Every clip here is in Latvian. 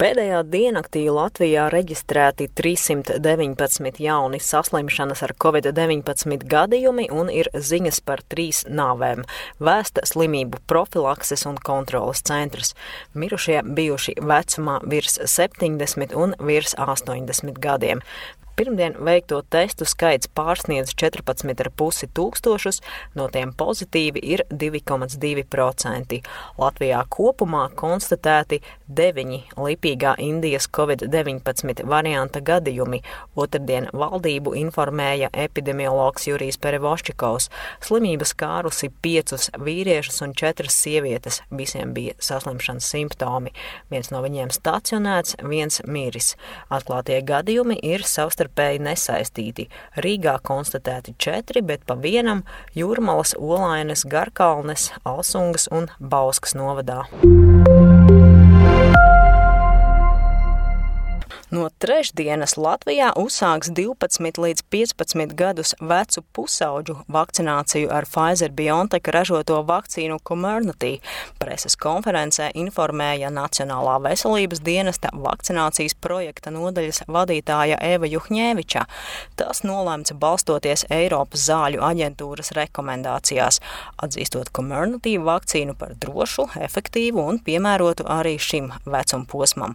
Pēdējā diennaktī Latvijā reģistrēti 319 jauni saslimšanas ar covid-19 gadījumi un ir ziņas par trīs nāvēm - vēsta slimību profilakses un kontrolas centrs. Mirušie bijuši vecumā virs 70 un virs 80 gadiem. Pirmdien veikto testu skaits pārsniedz 14,5 tūkstošus, no tiem pozitīvi ir 2,2%. Latvijā kopumā konstatēti 9 lipīgā Indijas covid-19 varianta gadījumi. Otradien valdību informēja epidemiologs Jurijs Perevoščikovs. Slimība skārusi 5 vīriešus un 4 sievietes. Visiem bija saslimšanas simptomi. Viens no viņiem stacionēts, viens miris. Atklātie gadījumi ir savstarpēji savstarpēji nesaistīti. Rīgā konstatēti četri, bet pa vienam Jūrmalas, Olainas, Garkalnes, Alsungas un Bauskas novadā. No trešdienas Latvijā uzsāks 12 līdz 15 gadus vecu pusauģu vakcināciju ar Pfizer BioNTech ražoto vakcīnu Comirnaty. Preses konferencē informēja Nacionālā veselības dienesta vakcinācijas projekta nodaļas vadītāja Eva Juhņēviča. Tas nolemts balstoties Eiropas zāļu aģentūras rekomendācijās, atzīstot Comirnaty vakcīnu par drošu, efektīvu un piemērotu arī šim vecumposmam.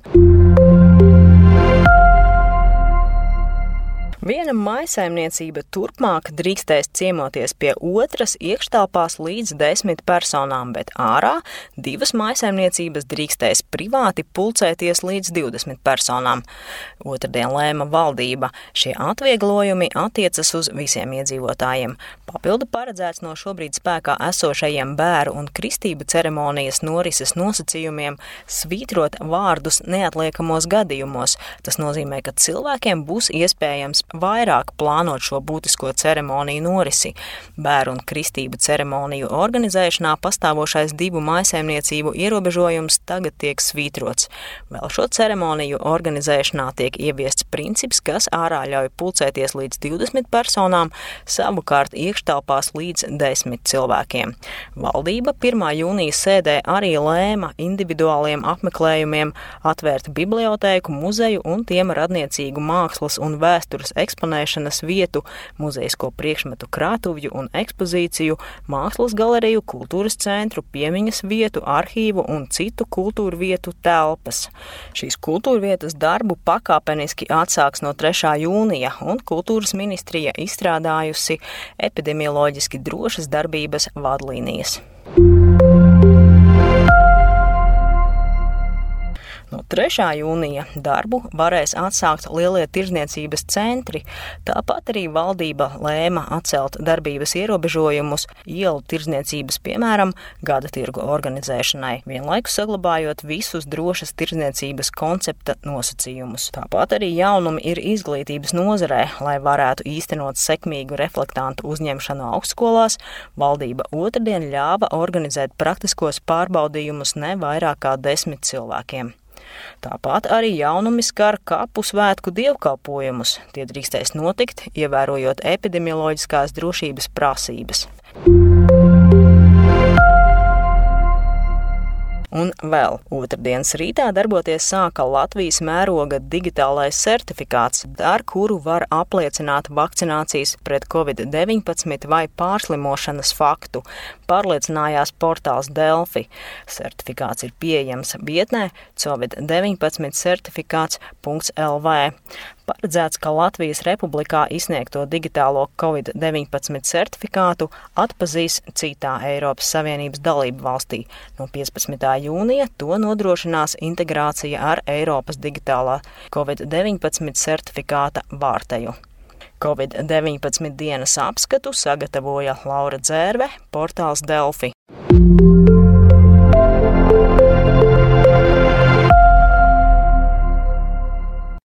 Viena maisaimniecība turpmāk drīkstēs ciemoties pie otras iekštelpās līdz desmit personām, bet ārā divas maisaimniecības drīkstēs privāti pulcēties līdz 20 personām. Otradien lēma valdība. Šie atvieglojumi attiecas uz visiem iedzīvotājiem. Papildu paredzēts no šobrīd spēkā esošajiem bēru un kristību ceremonijas norises nosacījumiem svītrot vārdus neatliekamos gadījumos. Tas nozīmē, ka cilvēkiem būs iespējams vairāk plānot šo būtisko ceremoniju norisi. Bēru un kristību ceremoniju organizēšanā pastāvošais divu maisaimniecību ierobežojums tagad tiek svītrots. Vēl šo ceremoniju organizēšanā tiek ieviests princips, kas ārā ļauj pulcēties līdz 20 personām, savukārt iekštelpās līdz 10 cilvēkiem. Valdība 1. jūnija sēdē arī lēma individuāliem apmeklējumiem atvērt bibliotēku, muzeju un tiem radniecīgu mākslas un vēstures eksponēšanas vietu, muzejisko priekšmetu krātuvju un ekspozīciju, mākslas galeriju, kultūras centru, piemiņas vietu, arhīvu un citu kultūru vietu telpas. Šīs kultūra vietas darbu pakāpeniski atsāks no 3. jūnija, un kultūras ministrija izstrādājusi epidemioloģiski drošas darbības vadlīnijas. 3. jūnija darbu varēs atsākt lielie tirzniecības centri, tāpat arī valdība lēma atcelt darbības ierobežojumus ielu tirzniecības, piemēram, gada tirgu organizēšanai, vienlaikus saglabājot visus drošas tirzniecības koncepta nosacījumus. Tāpat arī jaunumi ir izglītības nozarē, lai varētu īstenot sekmīgu reflektantu uzņemšanu augstskolās, valdība otrdien ļāva organizēt praktiskos pārbaudījumus ne vairāk kā desmit cilvēkiem. Tāpat arī jaunumi skar kapu svētku dievkalpojumus. Tie drīkstēs notikt, ievērojot epidemioloģiskās drošības prasības. Un vēl otrdienas rītā darboties sāka Latvijas mēroga digitālais certifikāts, ar kuru var apliecināt vakcinācijas pret covid-19 vai pārslimošanas faktu, pārliecinājās portāls Delfi. Certifikāts ir pieejams vietnē covid-19 certifikāts.lv. Paredzēts, ka Latvijas Republikā izsniegto digitālo Covid-19 certifikātu atpazīs citā Eiropas Savienības dalību valstī. No 15. Jūnija to nodrošinās integrācija ar Eiropas digitālā Covid-19 certifikāta vārteju. Covid-19 dienas apskatu sagatavoja Laura Dzērve, portāls Delfi.